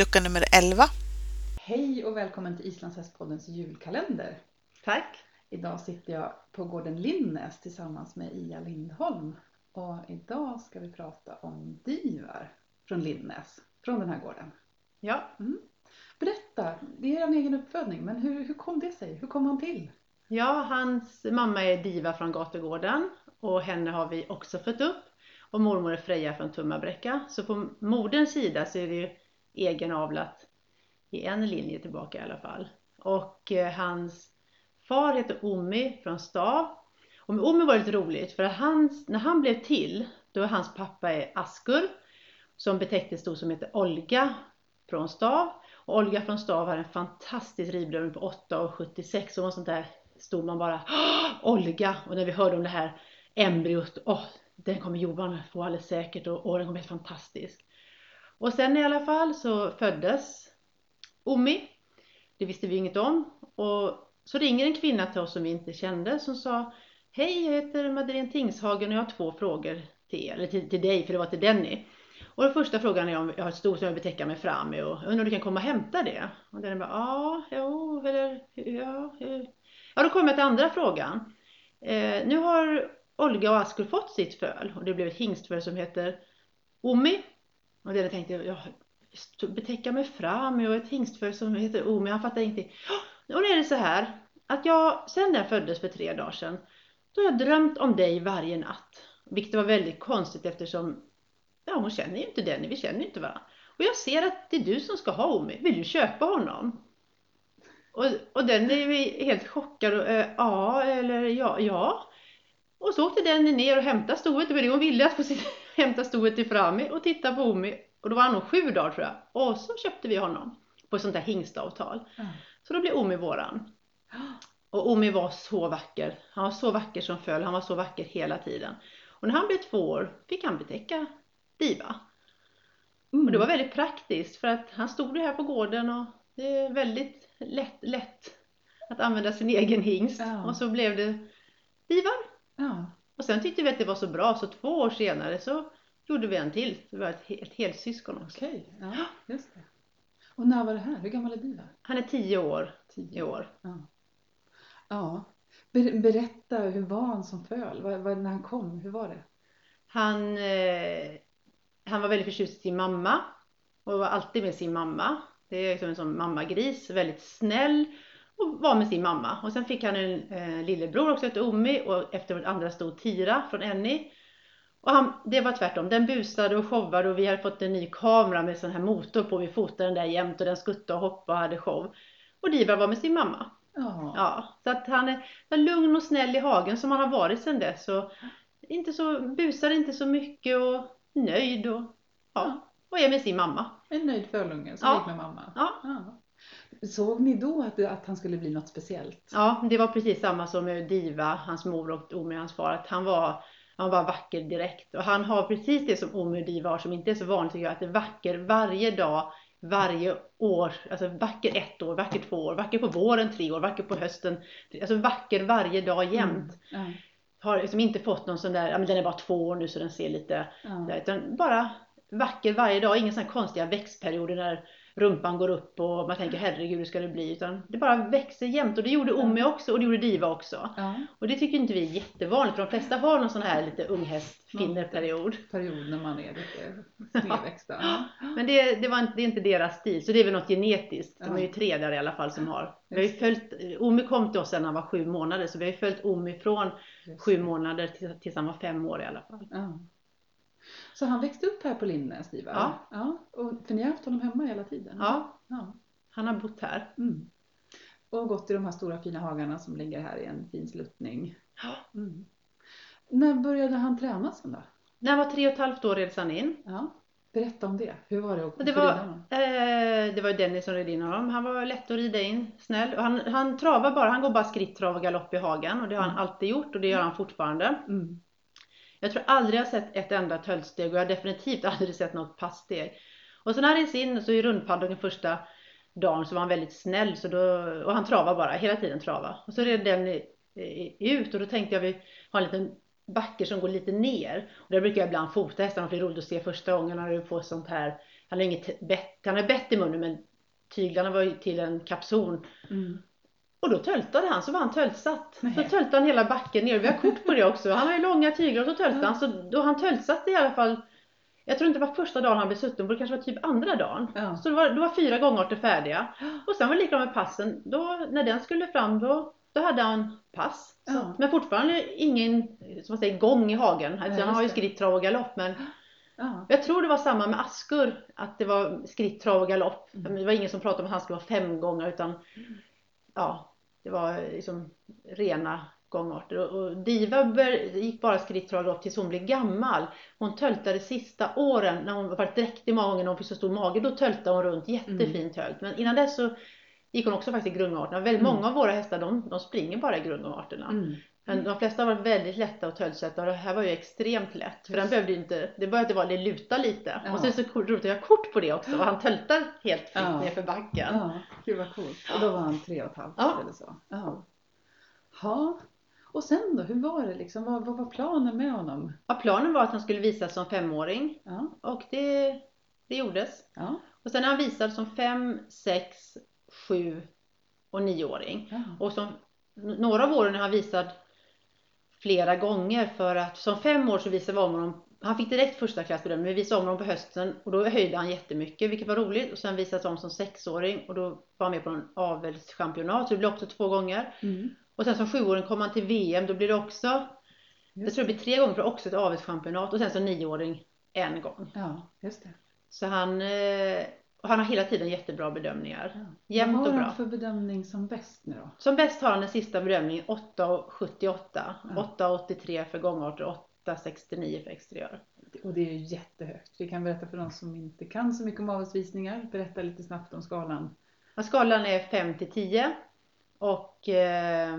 lucka nummer 11. Hej och välkommen till Islandshästpoddens julkalender. Tack. Idag sitter jag på gården Linnäs tillsammans med Ia Lindholm. Och idag ska vi prata om Divar från Linnäs, från den här gården. Ja. Berätta, det är en egen uppfödning, men hur, hur kom det sig? Hur kom han till? ja, hans mamma är Diva från Gatugården och henne har vi också fött upp. Och mormor är Freja från Tummabräcka. Så på moderns sida så är det ju egenavlat i en linje tillbaka i alla fall. Och eh, hans far heter Omi från Stav. Och med Omi var det lite roligt för att hans, när han blev till, då är hans pappa är Askur som betäcktes då som heter Olga från Stav. Och Olga från Stav har en fantastisk ridblöjning på 8,76 och sånt där stod man bara Olga! Och när vi hörde om det här embryot, åh, den kommer Johan få alldeles säkert och, och den kommer bli fantastisk. Och sen i alla fall så föddes Omi. Det visste vi inget om. Och så ringer en kvinna till oss som vi inte kände som sa Hej, jag heter Madeleine Tingshagen och jag har två frågor till er, eller till, till dig, för det var till Denny. Och den första frågan är om jag har ett stort som jag vill täcka mig fram med och undrar om du kan komma och hämta det? Och den bara, ja, jo, eller, ja, ja. ja. då kommer jag till andra frågan. Eh, nu har Olga och Askur fått sitt föl och det blev ett hingstföl som heter Omi. Och det tänkte jag, jag betäcka mig fram jag är ett hingstföl som heter Omi, han fattar ingenting. Och nu är det så här att jag, sen jag föddes för tre dagar sedan, då har jag drömt om dig varje natt. Vilket var väldigt konstigt eftersom, ja hon känner ju inte Denny, vi känner ju inte varandra. Och jag ser att det är du som ska ha Omi, vill du köpa honom? Och, och den är helt chockad och äh, ja, eller ja, ja. Och så åkte den ner och hämtade stoet, det var det hon ville, att få sitt, hämta stoet till Frami och titta på Omi. Och då var han nog sju dagar tror jag. Och så köpte vi honom på ett sånt där hingstavtal. Så då blev Omi våran. Och Omi var så vacker. Han var så vacker som föll. Han var så vacker hela tiden. Och när han blev två år fick han betäcka Diva. Mm. Och det var väldigt praktiskt för att han stod ju här på gården och det är väldigt lätt, lätt att använda sin egen hingst. Ja. Och så blev det Divar. Ja. Och sen tyckte vi att det var så bra så två år senare så gjorde vi en till. Det var ett, ett helsyskon också. Okej, ja, just det. Och när var det här? Hur gammal är Divar? Han är tio år i Tio. år. Ja. ja. Ber, berätta, hur var han som föl? Vad, vad, när han kom, hur var det? Han, eh, han var väldigt förtjust i sin mamma och var alltid med sin mamma. Det är som en sån mammagris, väldigt snäll och var med sin mamma. Och sen fick han en eh, lillebror också, hette Omi och efter den andra stod Tira från Enni. Och han, det var tvärtom, den busade och showade och vi hade fått en ny kamera med sån här motor på. Vi fotade den där jämt och den skuttade och hoppade och hade show. Och Diva var med sin mamma. Ja. Ja, så att han är lugn och snäll i hagen som han har varit sedan dess. Och inte så, busar inte så mycket och nöjd och, ja, och är med sin mamma. En nöjd fölunge som Ja. gick med mamma. Ja. Ja. Såg ni då att, att han skulle bli något speciellt? Ja, det var precis samma som med Diva, hans mor och Omi, hans far. Att han var, han var vacker direkt. Och han har precis det som Omi och Diva har som inte är så vanligt tycker jag. Att det är vacker varje dag, varje år. Alltså vacker ett år, vacker två år, vacker på våren tre år, vacker på hösten. Alltså vacker varje dag jämt. Ja. Har liksom inte fått någon sån där, ja men den är bara två år nu så den ser lite Ja. där, utan bara vacker varje dag, inga sådana konstiga växtperioder när rumpan går upp och man tänker herregud hur ska det bli utan det bara växer jämt och det gjorde Omi också och det gjorde Diva också. Ja. Och det tycker inte vi är jättevanligt för de flesta har någon sån här lite unghästfinnerperiod. Period när man är lite snedväxta. Ja. Men det, det, var inte, det är inte deras stil så det är väl något genetiskt. De är ju tre där i alla fall som har. Vi har ju följt, Omi kom till oss när han var sju månader så vi har ju följt Omi från sju månader till- tills han var fem år i alla fall. Ja. Så han växte upp här på Linnäs, Divar? Ja. ja. Och, för ni har haft honom hemma hela tiden? Ja, ja. han har bott här. Mm. Och gått i de här stora fina hagarna som ligger här i en fin sluttning. Ja. Mm. När började han träna sen då? När han var tre och ett halvt år reds han in. Ja. Berätta om det. Hur var det att det var, rida honom? eh, det var Dennis som red in honom. Han var lätt att rida in, snäll. Och han, han travar bara, han går bara skritt, trav och galopp i hagen. Och det har han Mm. alltid gjort och det gör han fortfarande. Mm. Jag tror aldrig jag har sett ett enda töltsteg och jag har definitivt aldrig sett något passsteg. Och så när han reds in så i rundpaddocken första dagen så var han väldigt snäll så då, och han travade bara, hela tiden trava. Och så red den i, i, ut och då tänkte jag vi har en liten backe som går lite ner. Och där brukar jag ibland fota hästarna för det är roligt att se första gången när du får sånt här han har inget bett, han har bett i munnen men tyglarna var ju till en kapson. Mm. Och då töltade han, så var han töltsatt. Nej. Så töltade han hela backen ner. Vi har kort på det också. Han har ju långa tyglar och så töltade han. Så då han töltsatte i alla fall, jag tror inte det var första dagen han blev sutten det kanske var typ andra dagen. Ja. Så det var, då var fyra gångarter färdiga. Och sen var det likadant med passen. Då, när den skulle fram då, då hade han pass. Så, Ja. Men fortfarande ingen som man säger, gång i hagen. Alltså, Nej, han har ju det. skritt, trav och galopp. Men Ja. jag tror det var samma med Askur. Att det var skritt, trav och galopp. Mm. Det var ingen som pratade om att han skulle vara fem gånger utan ja, det var liksom rena gångarter. Och, Diva gick bara skritt, trav och galopp tills hon blev gammal. Hon töltade sista åren när hon var dräktig många gånger när hon fick så stor mage. Då töltade hon runt jättefint högt. Men innan dess så gick hon också faktiskt i grundarterna. Väldigt Mm. många av våra hästar de, de springer bara i grundarterna. Mm. Men de flesta har varit väldigt lätta att tölsätta och det här var ju extremt lätt. För den behövde inte, det började vara det luta lite. Ja. Och det så roligt att jag har kort på det också. Och han töltar helt fritt Ja. nerför backen. Ja, gud vad coolt. Och då var han tre och ett halvt Ja. eller så. Ja. Ha. Och sen då, hur var det liksom? Vad, vad var planen med honom? Ja, planen var att han skulle visas som femåring Ja. och det, det gjordes. Ja. Och sen är han visad som fem, sex, sju och nioåring. ja. Och som, några av åren är han visad flera gånger för att som fem år så visade vi om honom han fick direkt första klassbedömning, men vi visade om honom på hösten och då höjde han jättemycket vilket var roligt och sen visades om som sexåring och då var han med på en avelschampionat så det blev också två gånger. Mm. Och sen som sjuåring kom han till VM, då blir det också, jag tror det blir tre gånger för också ett avelschampionat och sen som nioåring en gång. ja, just det. Så han, eh, han har hela tiden jättebra bedömningar. Ja. Jämnt vad och har bra. han för bedömning som bäst nu då? Som bäst har han den sista bedömningen 8,78. Ja. 8,83 för gångarter och 8,69 för exteriör. Och det är ju jättehögt. Vi kan berätta för de som inte kan så mycket om avelsvisningar. Berätta lite snabbt om skalan. Ja, Skalan är 5 till 10 och eh,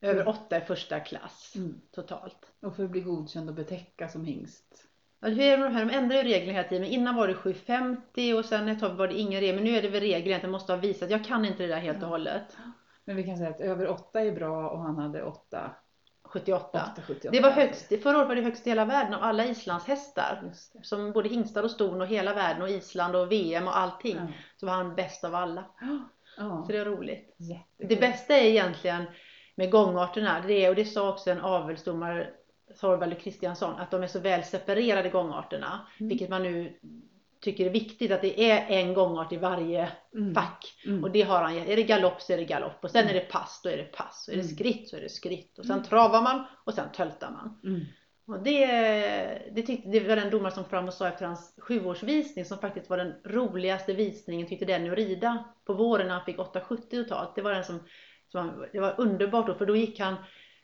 över 8 är första klass Mm. totalt. Och för att bli godkänd och betäcka som hingst. Ja, hur är de, här? de ändrar ju reglerna hela tiden. Innan var det 7,50 och sen ett tag var det ingen regel. Men nu är det väl regler att man måste ha visat. Jag kan inte det där helt och hållet. Men vi kan säga att över 8 är bra och han hade 8, 78. 8,78. Det var högst, förra året var det högst i hela världen av alla Islands hästar. Just det. Som både hingstar och ston och hela världen och Island och VM och allting. Ja. Så var han bäst av alla. Ja, Så det är roligt. jättekul. Det bästa är egentligen med gångarterna, det är, och det sa också en avelsdomare, Thorvald Kristiansson, att de är så väl separerade gångarterna. Mm. Vilket man nu tycker är viktigt, att det är en gångart i varje Mm. fack. Mm. Och det har han, är det galopp så är det galopp och sen Mm. är det pass, då är det pass. Och är det Mm. skritt så är det skritt. Och sen Mm. travar man och sen töltar man. Och det, det, tyckte, det var den domare som fram och sa efter hans sjuårsvisning som faktiskt var den roligaste visningen tyckte Denny att rida på våren när han fick 8,70 totalt. Det var den som, som han, det var underbart då för då gick han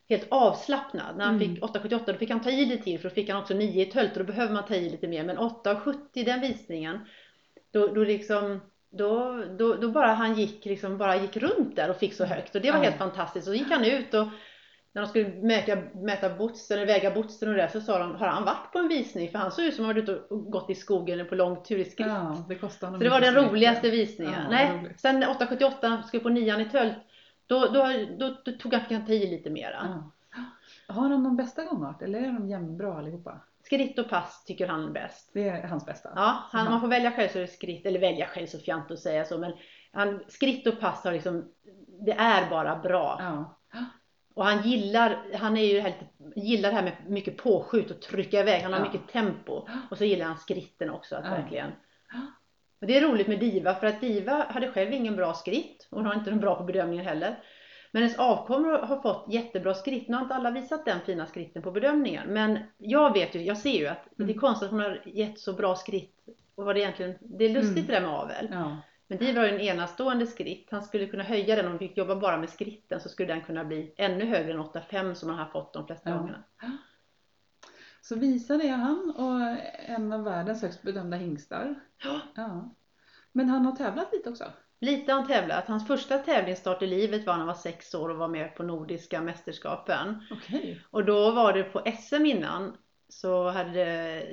helt avslappnad. När han Mm. fick 8,78 då fick han ta i lite till för då fick han också 9 i tölt och då behöver man ta i lite mer. Men 8,70 den visningen då, då liksom då, då, då bara han gick, liksom bara gick runt där och fick så högt och det var Ja. helt fantastiskt. Så gick han ut och när de skulle mäta, mäta botsen, eller väga botsen och det så sa de, har han varit på en visning? För han såg ut som om han varit ute och gått i skogen på lång tur i skritt. Ja, det så det var den roligaste visningen. Ja, Nej, sen 878 skulle på nian i tölt, då, då, då, då tog han, i lite mera. Ja. Har han någon bästa gångart eller är de jämnbra allihopa? Skritt och pass tycker han är bäst. Det är hans bästa? Ja, han, man får välja själv så är det skritt, eller välja själv så fjant att säga så, men han, skritt och pass har liksom, det är bara bra. Ja. Och han gillar, han är ju lite- gillar det här med mycket påskjut och trycka iväg. Han har Ja. mycket tempo. Och så gillar han skritten också. Att verkligen. Och det är roligt med Diva för att Diva hade själv ingen bra skritt. Och hon har inte den bra på bedömningen heller. Men hennes avkommor har fått jättebra skritt. Nu har inte alla visat den fina skritten på bedömningen. Men jag vet ju, jag ser ju att det är Mm. konstigt att hon har gett så bra skritt. Och vad det egentligen, det är lustigt Mm. det där med avel. ja. Men Diva har ju en enastående skritt. Han skulle kunna höja den om vi fick jobba bara med skritten så skulle den kunna bli ännu högre än 8,5 som han har fått de flesta Ja. gångerna. Så visade är han och en av världens högst bedömda hingstar. Ja. Ja. Men han har tävlat lite också? Lite har han tävlat. Hans första tävlingsstart i livet var när han var sex år och var med på Nordiska mästerskapen. Okej. Och då var det på SM innan så hade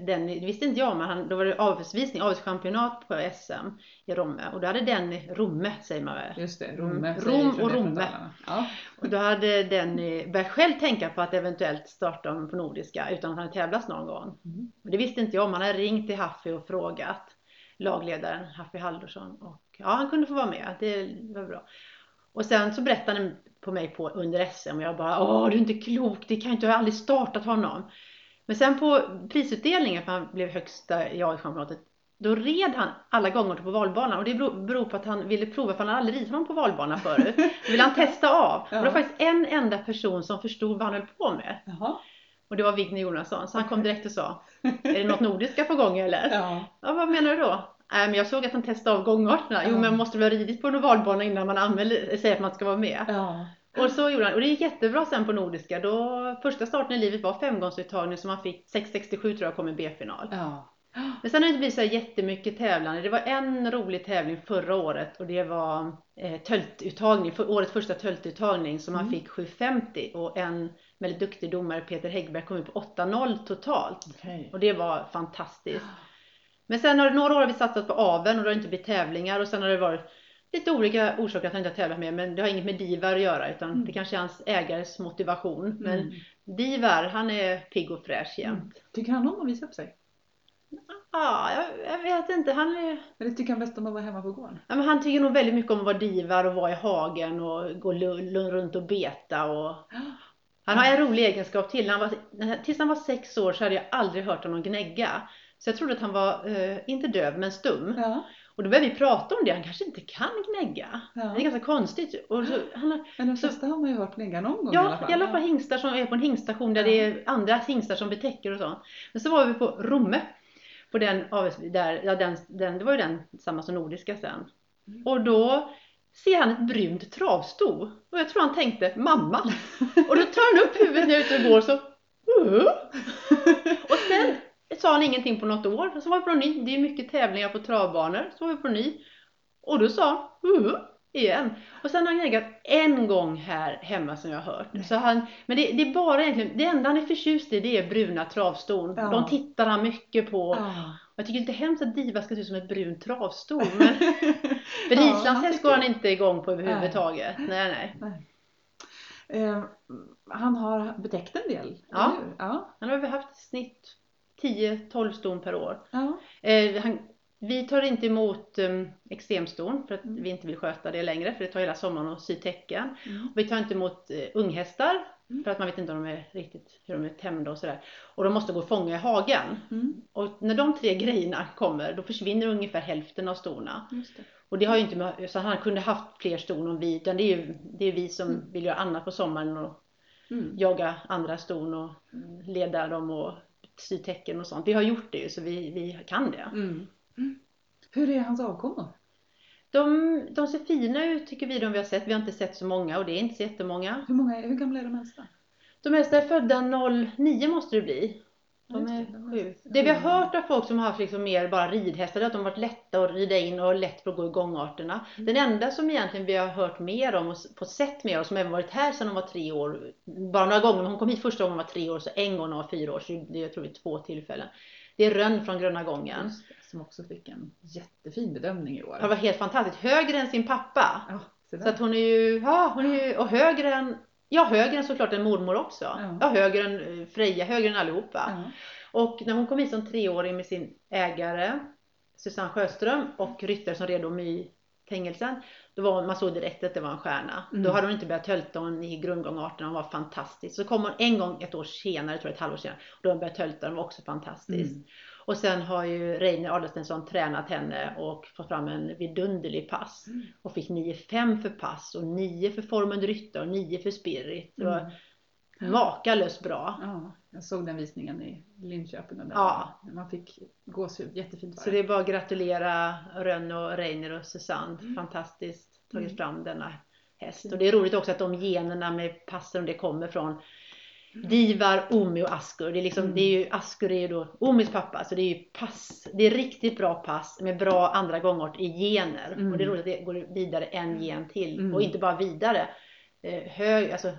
den, det visste inte jag men han, då var det avelsvisning, avelschampionat på SM i Romme. Och då hade den, Romme säger man väl? Just det, Mm. Romme. Rom säger och Romme. Ja. Och då hade den börjat själv tänka på att eventuellt starta om på Nordiska utan att han hade tävlat någon gång. Mm. Och det visste inte jag om. Han hade ringt till Haffi och frågat. lagledaren Haffi Haldursson. Och ja, han kunde få vara med. Det var bra. Och sen så berättade han på mig på under SM och jag bara Åh, du är inte klok, det kan inte, jag har aldrig startat honom. Men sen på prisutdelningen, för han blev högsta i AIK-championatet, då red han alla gånger på valbanan och det beror på att han ville prova för han hade aldrig ridit honom på valbanan förut. Då ville han testa av. Ja. Och det var faktiskt en enda person som förstod vad han höll på med. Jaha. Och det var Vigny Jonasson. Så han kom direkt och sa Är det något nordiska på gång eller? Ja. ja vad menar du då? Nej men jag såg att han testade av gångarterna. Jo men man måste väl ha ridit på en ovalbana innan man anmäler, säger att man ska vara med. Ja. Och så gjorde han, och det gick jättebra sen på Nordiska. Då, första starten i livet var femgångsuttagning som han fick 6,67 tror jag kom i B-final. Ja. Men sen har det inte blivit så jättemycket tävlande. Det var en rolig tävling förra året och det var eh, töltuttagning, för, årets första töltuttagning som mm. han fick 7,50 och en väldigt duktig domare, Peter Häggberg, kom ut på 8,0 totalt. Okay. Och det var fantastiskt. Men sen har det några år har vi satsat på aveln och det har inte blivit tävlingar och sen har det varit lite olika orsaker att han inte har tävlat mer men det har inget med Divar att göra utan mm. det kanske är hans ägares motivation. Men mm. Divar, han är pigg och fräsch jämt. Mm. Tycker han om att visa upp sig? Ja, jag, jag, vet inte. Han är... Eller tycker han bäst om att vara hemma på gården? Ja, men han tycker nog väldigt mycket om att vara divar och vara i hagen och gå runt och beta och Han har en rolig egenskap till. Han var, tills han var sex år så hade jag aldrig hört honom gnägga. Så jag trodde att han var, eh, inte döv, men stum. Ja. Och då började vi prata om det, han kanske inte kan gnägga. Ja. Det är ganska konstigt. Och så, han har, men de flesta så, har man ju hört gnägga någon gång ja, i alla fall. Ja, i alla fall hingstar som är på en hingstation där ja. det är andra hingstar som betäcker och så. Men så var vi på Romme. På den, där, ja, den, den, det var ju den samma som Nordiska sen. Mm. Och då ser han ett brunt travsto. Och jag tror han tänkte mamma. och då tar han upp huvudet när jag är ute och går så uh. Och sen sa han ingenting på något år. Så var vi på ny. Det är mycket tävlingar på travbanor. Så var vi på ny. Och då sa uh, igen. Och sen har han gnäggat en gång här hemma som jag har hört. Så han, men det, det, är bara egentligen, det enda han är förtjust i det är bruna travston. Ja. De tittar han mycket på. Ja. Jag tycker inte hemskt att Diva ska se ut som ett brunt travston. Men för ja, islandshäst går han inte igång på överhuvudtaget. Nej, nej. nej. Eh, han har betäckt en del, ja. ja. Han har väl haft snitt 10-12 ston per år. Ja. Eh, han, vi tar inte emot um, extremston för att mm. vi inte vill sköta det längre för det tar hela sommaren att sy täcken. Mm. Vi tar inte emot uh, unghästar mm. för att man vet inte om de är riktigt hur de är tämjda och sådär. Och de måste gå och fånga i hagen. Mm. Och när de tre grejerna kommer då försvinner ungefär hälften av stona. Och det har ju inte med, så han kunde haft fler ston om vi, utan det är ju det är vi som mm. vill göra annat på sommaren och mm. jaga andra ston och leda dem och sy tecken och sånt. Vi har gjort det ju så vi, vi kan det. Mm. Mm. Hur är hans avkommor? De, de ser fina ut tycker vi de vi har sett. Vi har inte sett så många och det är inte så jättemånga. Hur, många, hur gamla är de äldsta? De äldsta är födda 09 måste det bli. De är sju. Det vi har hört av folk som har haft liksom mer bara ridhästar är att de har varit lätta att rida in och lätt för att gå i gångarterna. Mm. Den enda som egentligen vi har hört mer om och fått sett mer om som även varit här sedan hon var tre år. Bara några gånger, hon kom hit första gången hon var tre år så en gång när hon var fyra år. Så det är jag tror vi två tillfällen. Det är Rönn från Gröna Gången. Det, som också fick en jättefin bedömning i år. Det var helt fantastiskt. Högre än sin pappa. Ja, så att hon är ju, ja, hon är ju, och högre än Ja, högre än såklart en mormor också. Ja, ja högre än Freja, högre än allihopa. Ja. Och när hon kom hit som treåring med sin ägare Susanne Sjöström och ryttare som red om i fängelsen. Då var man såg direkt att det var en stjärna. Mm. Då hade hon inte börjat tölta hon i grundgångarterna, hon var fantastisk. Så kom hon en gång ett år senare, tror jag ett halvår senare, och då hon börjat tölta, hon var också fantastisk. Mm. Och sen har ju Reine Adelsson tränat henne och fått fram en vidunderlig pass. Mm. Och fick 9-5 för pass och 9 för formen rytta och 9 för spirit. Mm. Makalöst bra. Ja, jag såg den visningen i Linköping. där ja. Man fick gåshud, jättefint var Så det är bara att gratulera Rönn och Reiner och Susanne. Mm. Fantastiskt tagit mm. fram denna häst. Och det är roligt också att de generna med passen det kommer från Divar, Omi och Askur. Det är, liksom, mm. det är ju, Askur är ju då Omis pappa, så det är ju pass. Det är riktigt bra pass med bra andra gångart i gener. Mm. Och det är roligt att det går vidare en gen till. Mm. Och inte bara vidare. Eh, hög, alltså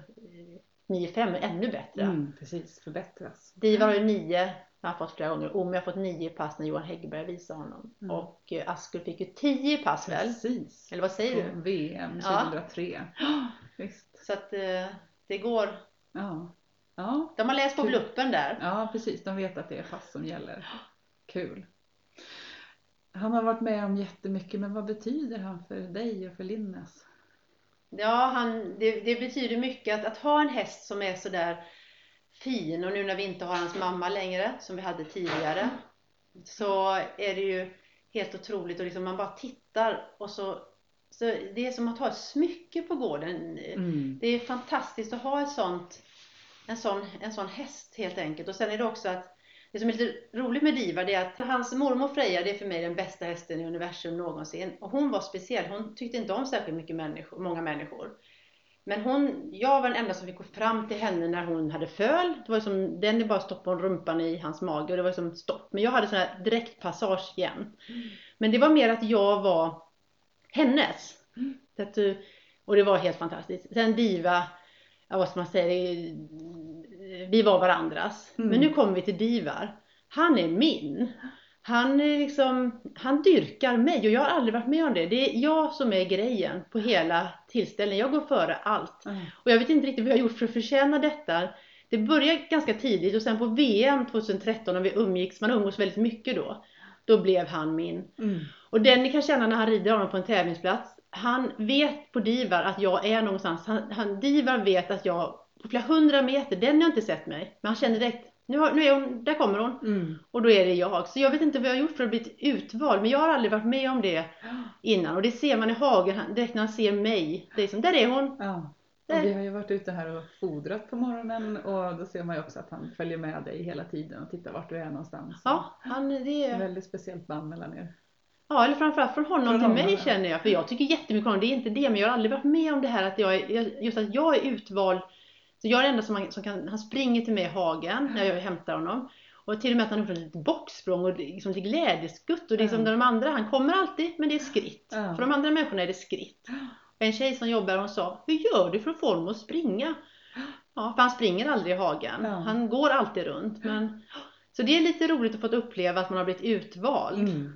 9-5 är ännu bättre. Mm, precis, förbättras. Divar har ju 9, han har fått flera gånger. Omi har fått 9 pass när Johan Häggberg visade honom. Mm. Och eh, Askur fick ju 10 pass väl? Precis. Eller vad säger På du? VM 2003. Ja. Visst. Så att eh, det går. Ja. Ja. De har läst på bluppen där. Ja, precis. De vet att det är pass som gäller. Kul. Han har varit med om jättemycket, men vad betyder han för dig och för Linnes? Ja, han, det, det betyder mycket att, att ha en häst som är sådär fin och nu när vi inte har hans mamma längre som vi hade tidigare så är det ju helt otroligt och liksom man bara tittar och så, så det är som att ha ett smycke på gården. Mm. Det är fantastiskt att ha ett sånt, en, sån, en sån häst helt enkelt. Och sen är det också att det som är lite roligt med Diva det är att hans mormor Freja det är för mig den bästa hästen i universum någonsin. Och hon var speciell. Hon tyckte inte om särskilt mycket människor, många människor. Men hon, jag var den enda som fick gå fram till henne när hon hade föl. Det var som, den är bara stoppade rumpan i hans mage och det var som stopp. Men jag hade sån här direktpassage igen. Men det var mer att jag var hennes. Mm. Så att, och det var helt fantastiskt. Sen Diva, ja vad ska man säga, det, vi var varandras. Mm. Men nu kommer vi till Divar. Han är min. Han, är liksom, han dyrkar mig och jag har aldrig varit med om det. Det är jag som är grejen på hela tillställningen. Jag går före allt. Ja. Och jag vet inte riktigt vad jag har gjort för att förtjäna detta. Det började ganska tidigt och sen på VM 2013 när vi umgicks, man umgås väldigt mycket då. Då blev han min. Mm. Och den ni kan känna när han rider honom på en tävlingsplats. Han vet på Divar att jag är någonstans. Han, han, Divar vet att jag på flera hundra meter, den har inte sett mig. Men han känner direkt, nu, har, nu är hon, där kommer hon. Mm. Och då är det jag. Så jag vet inte vad jag har gjort för att bli utvald. Men jag har aldrig varit med om det innan. Och det ser man i hagen direkt när han ser mig. Det är som, där är hon. Ja. Där. Vi har ju varit ute här och fodrat på morgonen och då ser man ju också att han följer med dig hela tiden och tittar vart du är någonstans. Ja, han, det är... väldigt speciellt band mellan er. Ja, eller framförallt från honom Från till honom, mig ja. känner jag. För jag tycker jättemycket om honom. Det är inte det. Men jag har aldrig varit med om det här att jag är, just att jag är utvald. Så jag är den enda som, han- som kan, han springer till mig i hagen när jag hämtar honom. Och till och med att han har gjort ett litet bocksprång och det- liksom till glädjeskutt. Och liksom Ja. de andra, han kommer alltid men det är skritt. För de andra människorna är det skritt. En tjej som jobbar hon sa, hur gör du för att få honom att springa? Ja, för han springer aldrig i hagen. Han går alltid runt. Men... Så det är lite roligt att få uppleva att man har blivit utvald. Mm.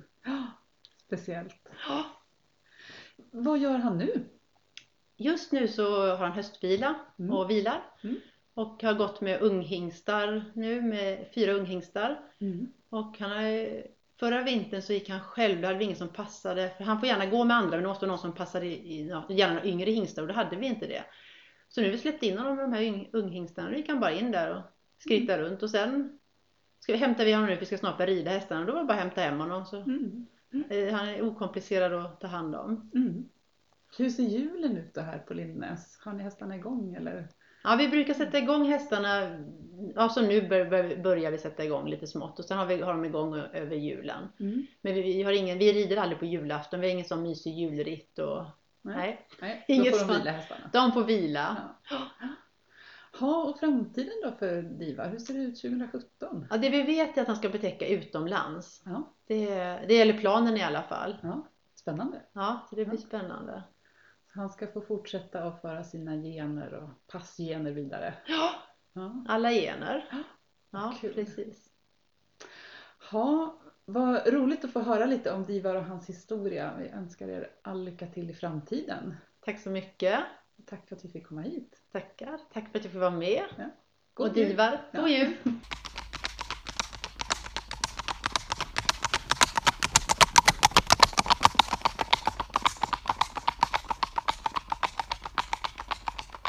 Speciellt. Ja. Vad gör han nu? Just nu så har han höstvila Mm. och vilar. Mm. Och har gått med unghingstar nu med fyra unghingstar. Mm. Och han har, förra vintern så gick han själv, då hade vi ingen som passade. För han får gärna gå med andra men det måste vara någon som passade i, gärna yngre hingstar och då hade vi inte det. Så nu har vi släppt in honom med de här unghingstarna och då gick han bara in där och skrittade runt. Och sen ska, hämtar vi honom nu för vi ska snart börja rida hästarna och då var det bara att hämta hem honom. Så, Mm. Eh, han är okomplicerad att ta hand om. Mm. Hur ser julen ut då här på Lindnäs? Har ni hästarna igång eller? Ja, vi brukar sätta igång hästarna, som nu bör, bör, börjar vi sätta igång lite smått och sen har vi har de igång över julen. Mm. Men vi, vi, har ingen, vi rider aldrig på julafton, vi har ingen sån mysig julritt och Nej. nej. Nej, Inget då får de vila hästarna. De får vila. Ja. Ha, och framtiden då för Diva, hur ser det ut 2017? Ja, det vi vet är att han ska betäcka utomlands. Ja, Det, det gäller planen i alla fall. ja. Spännande. Ja, så det blir spännande. Han ska få fortsätta att föra sina gener och passgener vidare. Ja, Ja. alla gener. Ja, Kul. precis. Ha, vad roligt att få höra lite om Divar och hans historia. Vi önskar er all lycka till i framtiden. Tack så mycket. Tack för att vi fick komma hit. Tackar. Tack för att jag fick vara med. God och. Divar, god Ja. jul!